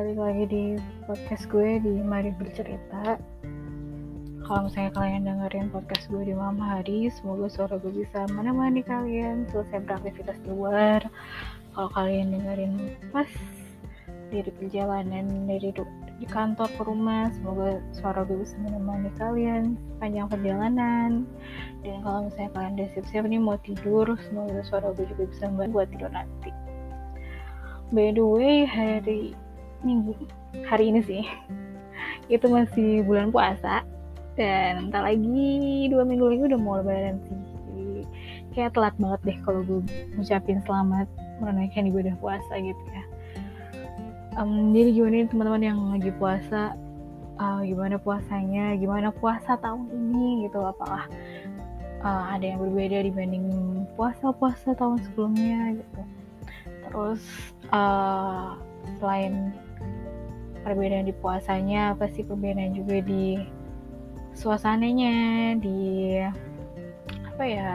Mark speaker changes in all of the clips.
Speaker 1: balik lagi di podcast gue di Mari Bercerita. Kalau misalnya kalian dengerin podcast gue di malam hari Semoga suara gue bisa menemani kalian selesai beraktivitas di luar. Kalau kalian dengerin pas dari perjalanan dari di kantor ke rumah Semoga suara gue bisa menemani kalian sepanjang perjalanan. Dan kalau misalnya kalian udah siap-siap nih mau tidur Semoga suara gue juga bisa membantu buat tidur nanti. By the way hari minggu hari ini sih. Itu masih bulan puasa dan entar lagi dua minggu lagi udah mau lebaran sih. Jadi kayak telat banget deh kalau gue ngucapin selamat menunaikan ibadah puasa gitu ya. Um, jadi gimana nih teman-teman yang lagi puasa? Uh, gimana puasanya? Gimana puasa tahun ini gitu? Apakah uh, ada yang berbeda dibanding puasa-puasa tahun sebelumnya gitu? Terus uh, selain perbedaan di puasanya pasti perbedaan juga di suasananya di apa ya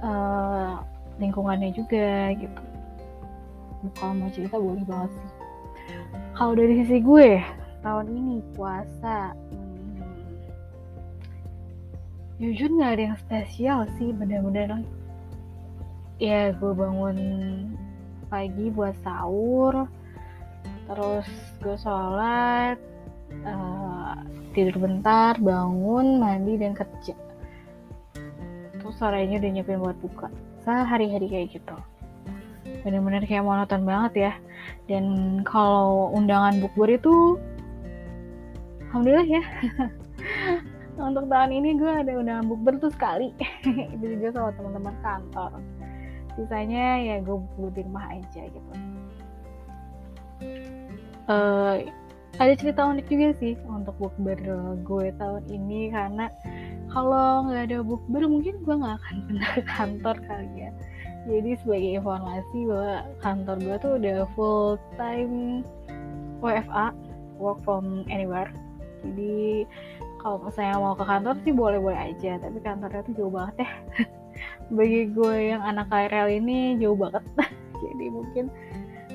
Speaker 1: uh, lingkungannya juga gitu. Kalau mau cerita boleh banget sih. Kalau dari sisi gue tahun ini puasa hmm, jujur nggak ada yang spesial sih bener-bener. Ya gue bangun pagi buat sahur terus gue sholat uh, tidur bentar bangun mandi dan kerja. Terus sorenya udah nyiapin buat buka. Sehari-hari kayak gitu. Bener-bener kayak monoton banget ya. Dan kalau undangan bukber itu alhamdulillah ya. Untuk tahun ini gue ada undangan bukber tuh sekali. Itu juga sama teman-teman kantor. Sisanya ya gue di rumah aja gitu uh, ada cerita unik juga sih untuk bukber gue tahun ini karena kalau nggak ada bukber mungkin gue nggak akan pindah kantor kali ya. Jadi sebagai informasi bahwa kantor gue tuh udah full time WFA work from anywhere. Jadi kalau misalnya mau ke kantor sih boleh-boleh aja tapi kantornya tuh jauh banget ya. Bagi gue yang anak KRL ini jauh banget. Jadi mungkin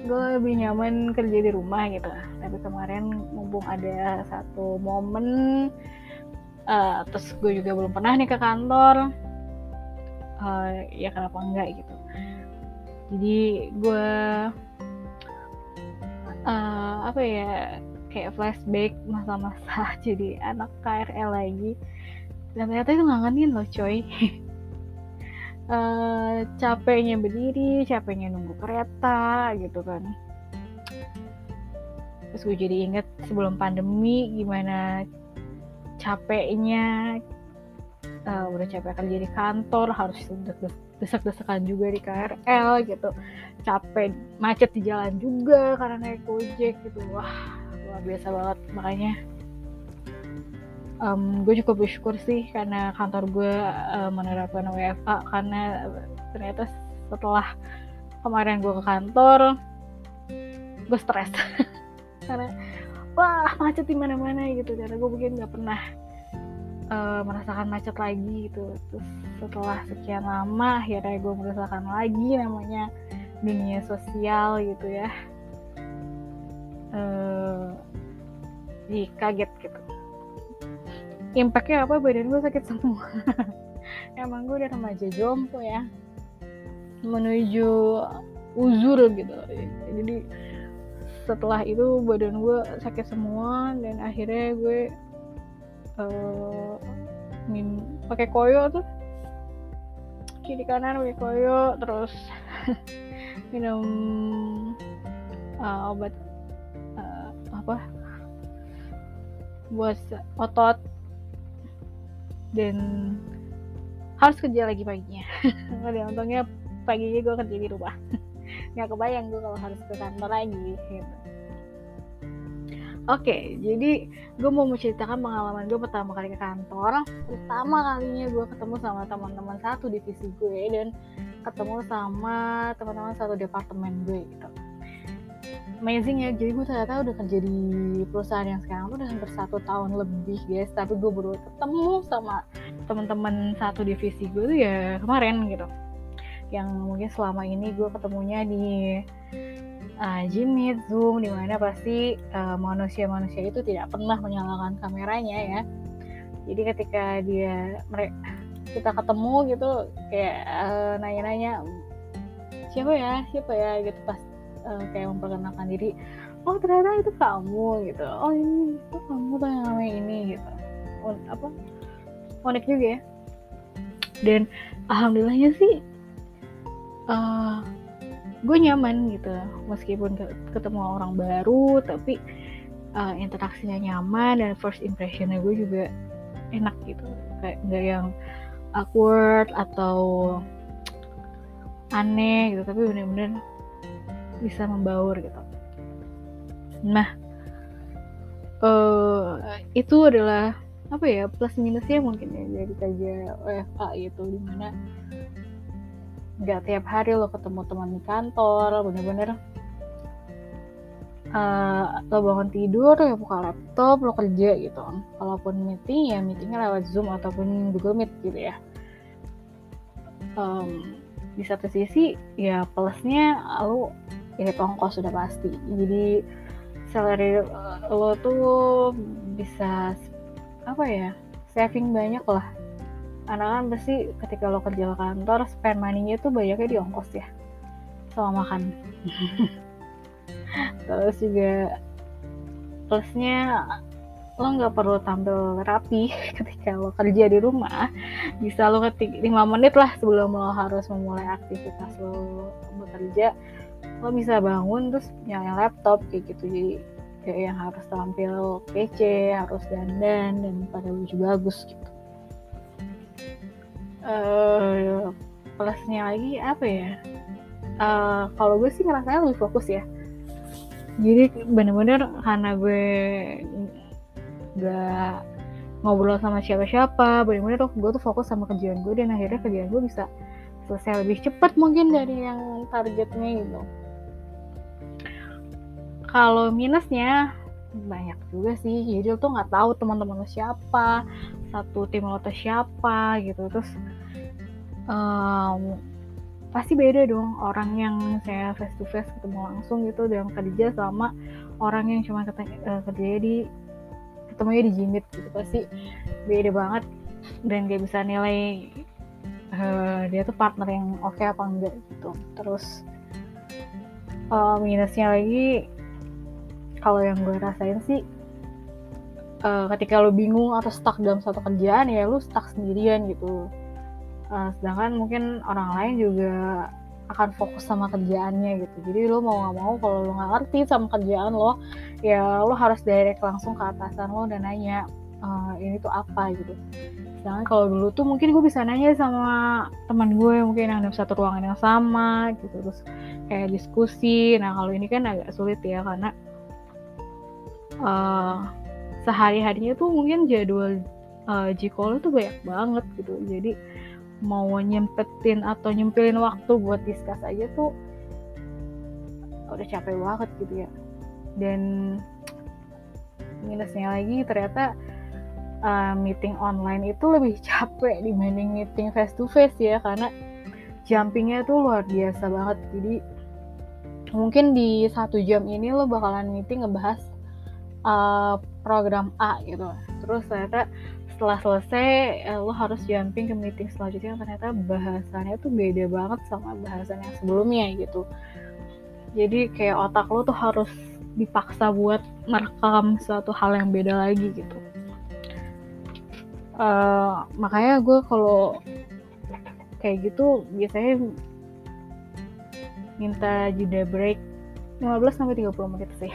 Speaker 1: gue lebih nyaman kerja di rumah gitu. Tapi kemarin mumpung ada satu momen uh, terus gue juga belum pernah nih ke kantor. Uh, ya kenapa enggak gitu. Jadi gue uh, apa ya kayak flashback masa-masa jadi anak KRL lagi. Dan ternyata itu ngangenin loh coy uh, capeknya berdiri capeknya nunggu kereta gitu kan. Terus gue jadi inget sebelum pandemi gimana capeknya uh, udah capek kerja di kantor harus desak-desakan juga di KRL gitu. Capek macet di jalan juga karena naik gojek gitu. Wah luar biasa banget makanya um, gue juga bersyukur sih karena kantor gue uh, menerapkan WFA karena ternyata setelah kemarin gue ke kantor gue stres. Karena wah macet di mana-mana gitu. Karena gue mungkin nggak pernah uh, merasakan macet lagi gitu. Terus setelah sekian lama akhirnya gue merasakan lagi namanya dunia sosial gitu ya. Uh, jadi kaget gitu impactnya apa? Badan gue sakit semua. Emang gue udah remaja jompo ya. Menuju uzur gitu. Jadi setelah itu badan gue sakit semua dan akhirnya gue uh, pakai koyo tuh. Kiri kanan pakai koyo terus minum uh, obat uh, apa? Buat otot dan harus kerja lagi paginya. Ada untungnya paginya gue kerja di rumah. Nggak kebayang gue kalau harus ke kantor lagi gitu. Oke, jadi gue mau menceritakan pengalaman gue pertama kali ke kantor. Pertama kalinya gue ketemu sama teman-teman satu divisi gue dan ketemu sama teman-teman satu departemen gue gitu amazing ya. Jadi gue ternyata udah kerja di perusahaan yang sekarang tuh udah hampir satu tahun lebih guys. Tapi gue baru ketemu sama teman-teman satu divisi gue tuh ya kemarin gitu. Yang mungkin selama ini gue ketemunya di uh, Jimmy Zoom di mana pasti manusia-manusia uh, itu tidak pernah menyalakan kameranya ya. Jadi ketika dia mereka kita ketemu gitu kayak uh, nanya-nanya siapa ya? Siapa ya? Gitu pas uh, kayak memperkenalkan diri oh ternyata itu kamu gitu. Oh ini itu kamu tuh yang namanya ini gitu. Un apa unik juga ya. Dan alhamdulillahnya sih uh, gue nyaman gitu meskipun ketemu orang baru tapi uh, interaksinya nyaman dan first impressionnya gue juga enak gitu. Kayak nggak yang awkward atau aneh gitu tapi bener-bener bisa membaur gitu. Nah uh, itu adalah apa ya plus minusnya mungkin ya jadi kerja WFA itu di mana nggak tiap hari lo ketemu teman di kantor bener-bener uh, lo bangun tidur ya buka laptop lo kerja gitu. Kalaupun meeting ya meetingnya lewat zoom ataupun google meet gitu ya. Um, di satu sisi ya plusnya lo ya ongkos sudah pasti. Jadi salary lo tuh bisa apa ya saving banyak lah. Anak kan pasti ketika lo kerja kantor spend money-nya tuh banyaknya di ongkos ya sama makan. Terus juga plusnya lo nggak perlu tampil rapi ketika lo kerja di rumah. Bisa lo ketik 5 menit lah sebelum lo harus memulai aktivitas lo bekerja lo bisa bangun terus nyalain laptop kayak gitu. Jadi kayak yang harus tampil kece harus dandan dan pada baju bagus gitu. Uh, plusnya lagi apa ya? Uh, kalau gue sih ngerasanya lebih fokus ya. Jadi bener-bener karena gue gak ngobrol sama siapa-siapa bener-bener gue tuh fokus sama kerjaan gue dan akhirnya kerjaan gue bisa selesai lebih cepat mungkin dari yang targetnya gitu kalau minusnya banyak juga sih. Jadi lo tuh nggak tahu teman-teman lo siapa satu tim lo tuh siapa gitu. Terus um, pasti beda dong orang yang saya face to face ketemu langsung gitu dalam kerja sama orang yang cuma ketemu, uh, kerja di ketemunya di Jimit gitu. Pasti beda banget. Dan gak bisa nilai uh, dia tuh partner yang oke okay apa enggak gitu. Terus uh, minusnya lagi kalau yang gue rasain sih uh, ketika lo bingung atau stuck dalam satu kerjaan ya lo stuck sendirian gitu. Uh, sedangkan mungkin orang lain juga akan fokus sama kerjaannya gitu. Jadi lo mau nggak mau kalau lo nggak ngerti sama kerjaan lo ya lo harus direct langsung ke atasan lo dan nanya uh, ini tuh apa? gitu. Sedangkan kalau dulu tuh mungkin gue bisa nanya sama teman gue mungkin yang ada satu ruangan yang sama gitu. Terus kayak diskusi. Nah kalau ini kan agak sulit ya karena uh, sehari-harinya tuh mungkin jadwal uh, Jikolo tuh banyak banget gitu. Jadi mau nyempetin atau nyempilin waktu buat diskus aja tuh udah capek banget gitu ya. Dan minusnya lagi ternyata uh, meeting online itu lebih capek dibanding meeting face to face ya karena jumpingnya tuh luar biasa banget. Jadi mungkin di satu jam ini lo bakalan meeting ngebahas uh, program A gitu. Terus ternyata setelah selesai eh, lo harus jumping ke meeting selanjutnya. Ternyata bahasannya tuh beda banget sama bahasan sebelumnya gitu. Jadi kayak otak lo tuh harus dipaksa buat merekam suatu hal yang beda lagi gitu. Uh, makanya gue kalau kayak gitu biasanya minta jeda break. 15 sampai 30 menit sih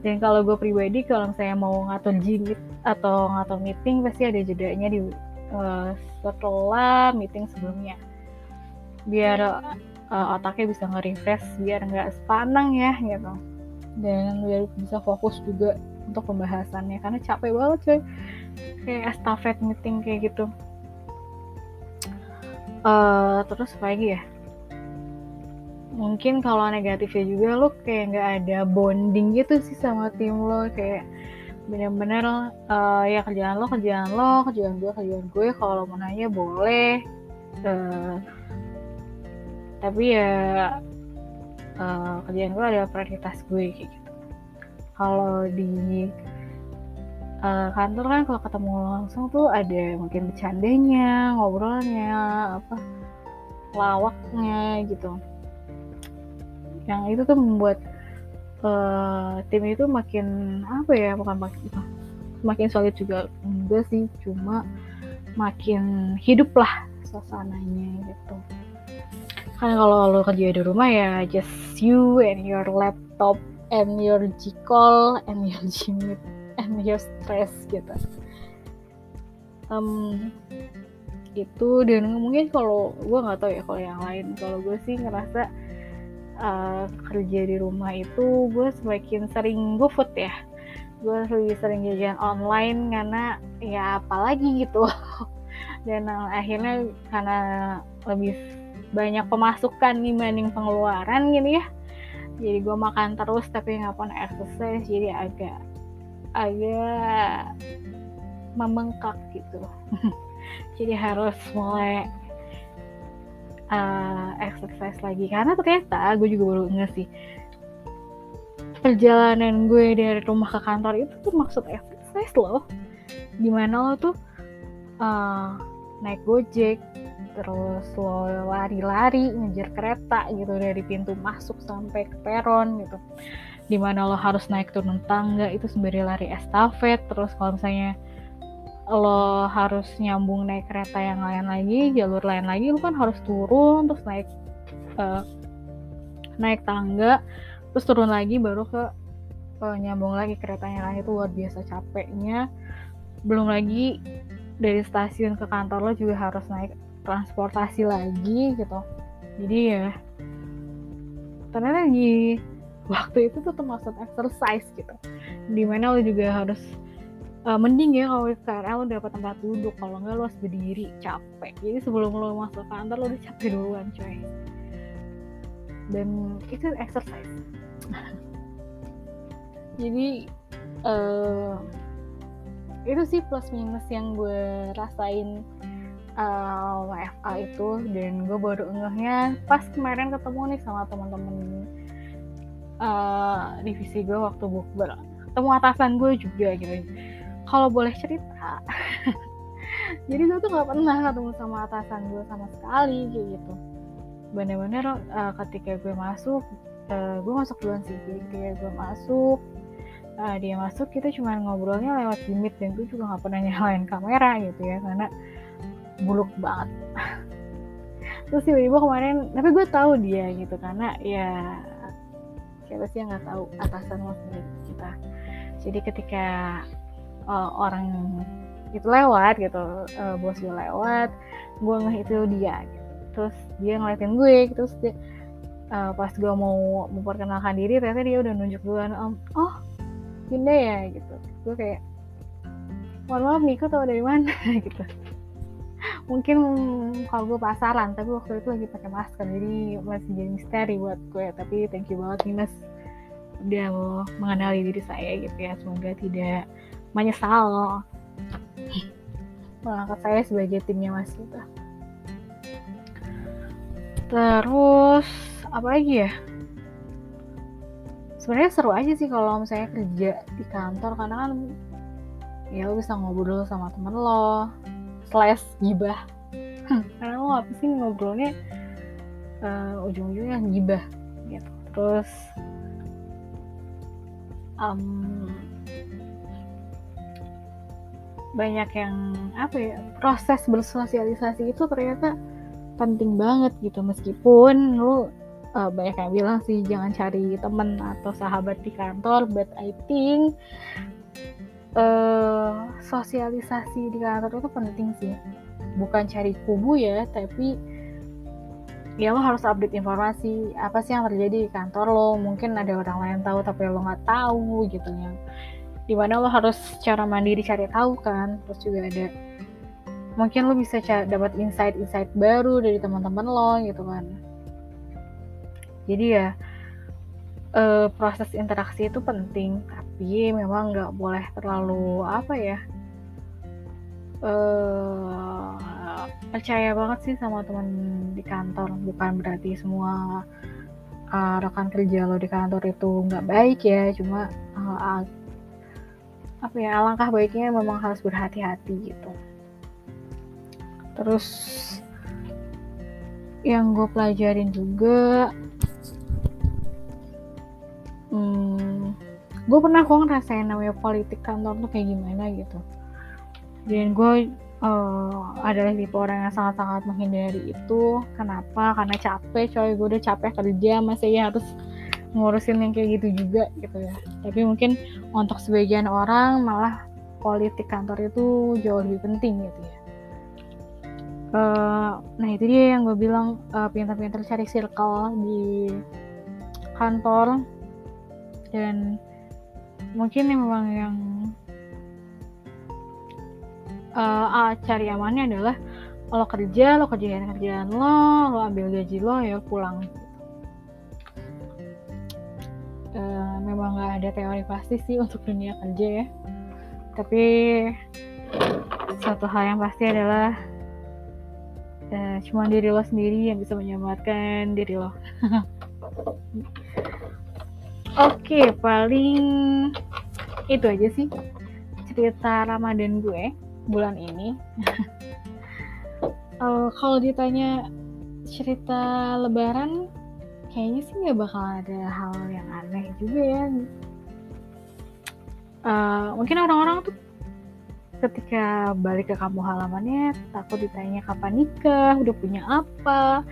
Speaker 1: dan kalau gue pribadi kalau saya mau ngatur jimit atau ngatur meeting pasti ada jedanya di uh, setelah meeting sebelumnya. Biar uh, otaknya bisa nge-refresh biar nggak sepanang ya gitu. Dan biar bisa fokus juga untuk pembahasannya. Karena capek banget coy. Kayak estafet meeting kayak gitu. Uh, terus apa lagi ya mungkin kalau negatifnya juga lo kayak nggak ada bonding gitu sih sama tim lo. Kayak bener-bener uh, ya kerjaan lo kerjaan lo kerjaan gue kerjaan gue. Kalau mau nanya boleh. Uh, tapi ya uh, kerjaan gue adalah prioritas gue kayak gitu. Kalau di uh, kantor kan kalau ketemu langsung tuh ada mungkin bercandanya ngobrolnya apa lawaknya gitu yang itu tuh membuat uh, tim itu makin apa ya bukan makin makin solid juga. Enggak sih cuma makin hidup lah suasananya gitu. Kan kalau lo kerja di rumah ya just you and your laptop and your G-call and your Gmeet and your stress gitu. Um, itu dan mungkin kalau gue nggak tahu ya kalau yang lain. Kalau gue sih ngerasa uh, kerja di rumah itu gue semakin sering food ya. Gue lebih sering jajan online karena ya apalagi gitu. Dan uh, akhirnya karena lebih banyak pemasukan dibanding pengeluaran gitu ya. Jadi gue makan terus tapi nggak pernah exercise jadi agak agak membengkak gitu. Jadi harus mulai uh, exercise lagi. Karena ternyata gue juga baru nggak sih. Perjalanan gue dari rumah ke kantor itu tuh maksud exercise loh. Di mana lo tuh uh, naik gojek terus lo lari-lari ngejar kereta gitu dari pintu masuk sampai ke peron gitu. Di mana lo harus naik turun tangga itu sembari lari estafet terus kalau misalnya lo harus nyambung naik kereta yang lain lagi jalur lain lagi lo kan harus turun terus naik uh, naik tangga terus turun lagi baru ke uh, nyambung lagi keretanya lagi itu luar biasa capeknya. Belum lagi dari stasiun ke kantor lo juga harus naik transportasi lagi gitu. Jadi ya ternyata di waktu itu tuh termasuk exercise gitu. Di mana lo juga harus uh, mending ya kalau KRL lo dapat tempat duduk kalau nggak lo harus berdiri capek. Jadi sebelum lo masuk kantor lo udah capek duluan coy. Dan itu exercise. Jadi uh, itu sih plus minus yang gue rasain uh, itu. Dan gue baru ngehnya pas kemarin ketemu nih sama teman-teman uh, divisi gue waktu bukber. Ketemu atasan gue juga gitu kalau boleh cerita jadi gue tuh nggak pernah ketemu sama atasan gue sama sekali kayak gitu. Bener-bener uh, ketika gue masuk uh, gue masuk duluan sih. Ketika gue masuk uh, dia masuk kita cuma ngobrolnya lewat limit dan gue juga nggak pernah nyalain kamera gitu ya karena buluk banget. Terus tiba-tiba kemarin tapi gue tahu dia gitu karena ya siapa sih yang nggak tahu atasan lo kita jadi ketika uh, orang itu lewat gitu uh, bos gue lewat gue ngeh itu dia gitu. terus dia ngeliatin gue terus dia, uh, pas gue mau memperkenalkan diri ternyata dia udah nunjuk duluan om oh Yunda ya? Gitu. Gue kayak mohon maaf Niko tau dari mana? Gitu. Mungkin kalau gue pasaran tapi waktu itu lagi pakai masker jadi masih jadi misteri buat gue. Tapi thank you banget nih mas udah mau mengenali diri saya gitu ya. Semoga tidak menyesal. Mengangkat saya sebagai timnya mas gitu terus apa lagi ya? Sebenarnya seru aja sih kalau misalnya kerja di kantor karena kan ya lo bisa ngobrol sama temen lo slash gibah. Karena lo apa sih ngobrolnya uh, ujung-ujungnya gibah gitu. Terus um, banyak yang apa ya proses bersosialisasi itu ternyata penting banget gitu. Meskipun lo uh, banyak yang bilang sih jangan cari temen atau sahabat di kantor. But I think uh, sosialisasi di kantor itu penting sih. Bukan cari kubu ya tapi ya lo harus update informasi. Apa sih yang terjadi di kantor lo? Mungkin ada orang lain tahu tapi lo nggak tahu gitu ya di mana lo harus secara mandiri cari tahu kan terus juga ada mungkin lo bisa dapat insight-insight baru dari teman-teman lo gitu kan. Jadi ya uh, proses interaksi itu penting tapi memang nggak boleh terlalu apa ya uh, percaya banget sih sama teman di kantor. Bukan berarti semua uh, rekan kerja lo di kantor itu nggak baik ya cuma uh, apa ya alangkah baiknya memang harus berhati-hati gitu. Terus yang gue pelajarin juga hmm, gue pernah kok ngerasain namanya politik kantor tuh kayak gimana gitu. Dan gue uh, adalah tipe orang yang sangat-sangat menghindari itu. Kenapa? Karena capek coy. Gue udah capek kerja masih harus ngurusin yang kayak gitu juga gitu ya. Tapi mungkin untuk sebagian orang malah politik kantor itu jauh lebih penting gitu ya. Uh, nah itu dia yang gue bilang uh, pintar-pintar cari circle di kantor. Dan mungkin memang yang uh, cari amannya adalah lo kerja lo kerjain kerjaan lo lo ambil gaji lo ya pulang uh, memang nggak ada teori pasti sih untuk dunia kerja ya tapi satu hal yang pasti adalah uh, cuma diri lo sendiri yang bisa menyelamatkan diri lo Oke, paling itu aja sih cerita Ramadan gue bulan ini. uh, kalau ditanya cerita Lebaran, kayaknya sih nggak bakal ada hal yang aneh juga ya. Uh, mungkin orang-orang tuh ketika balik ke kampung halamannya takut ditanya kapan nikah, udah punya apa,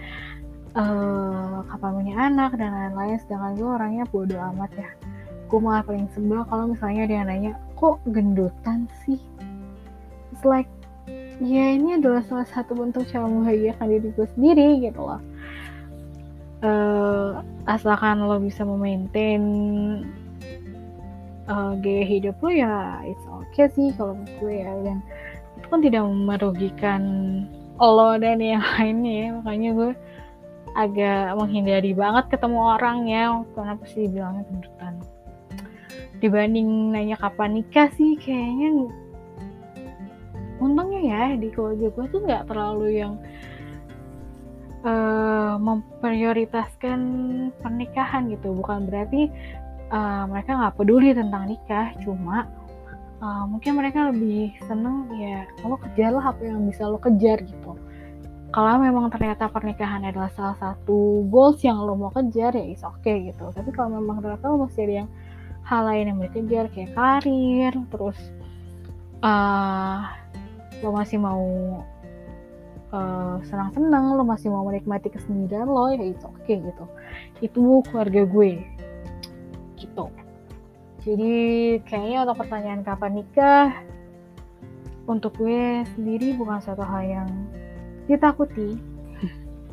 Speaker 1: uh, kapan punya anak dan lain-lain. Sedangkan gue orangnya bodo amat ya. Gue malah paling sebel kalau misalnya dia nanya kok gendutan sih? It's like ya ini adalah salah satu bentuk cara membahagiakan diri gue sendiri gitu loh uh, asalkan lo bisa memaintain uh, gaya hidup lo ya it's okay sih kalau menurut gue ya. Dan itu kan tidak merugikan lo dan yang lainnya ya. Makanya gue agak menghindari banget ketemu orang ya. Karena pasti bilangnya gendutan dibanding nanya kapan nikah sih kayaknya untungnya ya di keluarga gue tuh nggak terlalu yang uh, memprioritaskan pernikahan gitu. Bukan berarti uh, mereka nggak peduli tentang nikah cuma uh, mungkin mereka lebih seneng ya lo kejarlah apa yang bisa lo kejar gitu. Kalau memang ternyata pernikahan adalah salah satu goals yang lo mau kejar ya is oke okay, gitu. Tapi kalau memang ternyata lo masih ada yang hal lain yang dikejar kayak karir terus uh, lo masih mau uh, senang-senang lo masih mau menikmati kesendirian lo ya itu oke okay, gitu. Itu keluarga gue. Gitu. Jadi kayaknya untuk pertanyaan kapan nikah untuk gue sendiri bukan satu hal yang ditakuti.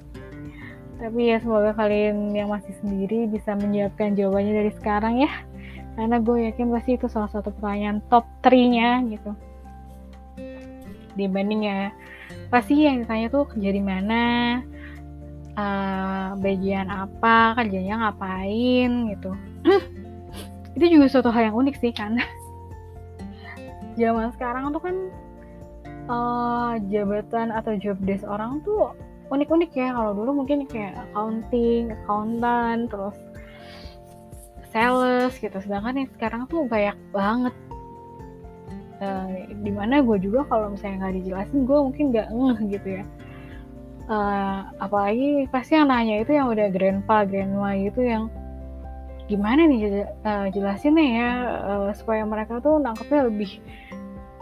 Speaker 1: Tapi ya semoga kalian yang masih sendiri bisa menyiapkan jawabannya dari sekarang ya. Karena gue yakin pasti itu salah satu pertanyaan top 3 nya gitu. Dibanding ya pasti yang ditanya tuh kerja di mana? Uh, bagian apa? Kerjanya ngapain? gitu. Itu juga suatu hal yang unik sih kan. Zaman sekarang tuh kan uh, jabatan atau job desk orang tuh unik-unik ya. Kalau dulu mungkin kayak accounting, accountant, terus sales gitu. Sedangkan yang sekarang tuh banyak banget. Uh, di mana gue juga kalau misalnya nggak dijelasin gue mungkin nggak ngeh gitu ya. Uh, apalagi pasti yang nanya itu yang udah grandpa, grandma gitu yang gimana nih uh, jelasinnya ya uh, supaya mereka tuh nangkepnya lebih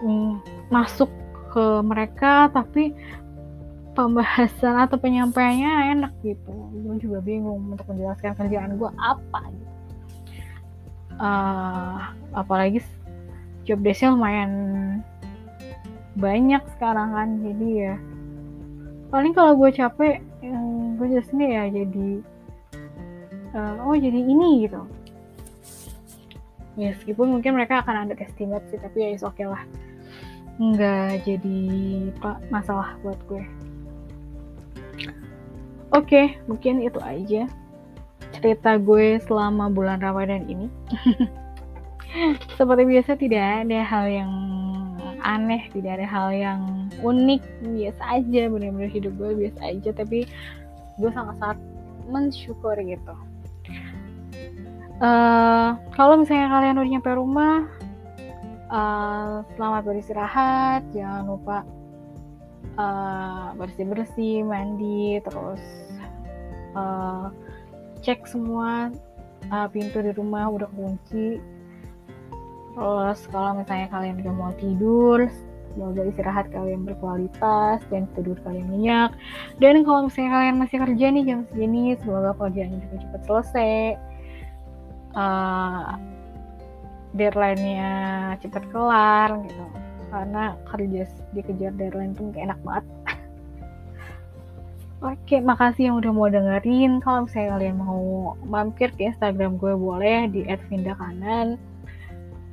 Speaker 1: um, masuk ke mereka tapi pembahasan atau penyampaiannya enak gitu gue juga bingung untuk menjelaskan kerjaan gue apa gitu uh, apalagi job desknya lumayan banyak sekarang kan jadi ya paling kalau gue capek gue jelasinnya ya jadi uh, oh jadi ini gitu ya meskipun mungkin mereka akan ada estimate sih tapi ya is okay lah nggak jadi masalah buat gue. Oke, okay, mungkin itu aja cerita gue selama bulan Ramadan ini. Seperti biasa tidak ada hal yang aneh, tidak ada hal yang unik, biasa aja, benar-benar hidup gue biasa aja, tapi gue sangat-sangat mensyukur gitu. uh, kalau misalnya kalian udah nyampe rumah uh, selamat beristirahat. Jangan lupa uh, bersih bersih mandi terus uh, cek semua uh, pintu di rumah udah kunci terus kalau misalnya kalian udah mau tidur semoga istirahat kalian berkualitas dan tidur kalian nyenyak dan kalau misalnya kalian masih kerja nih jam segini semoga kerjanya juga cepat selesai uh, deadline-nya cepat kelar gitu karena kerja dikejar deadline tuh enak banget Oke, makasih yang udah mau dengerin. Kalau misalnya kalian mau mampir ke Instagram gue boleh di @vindakanan.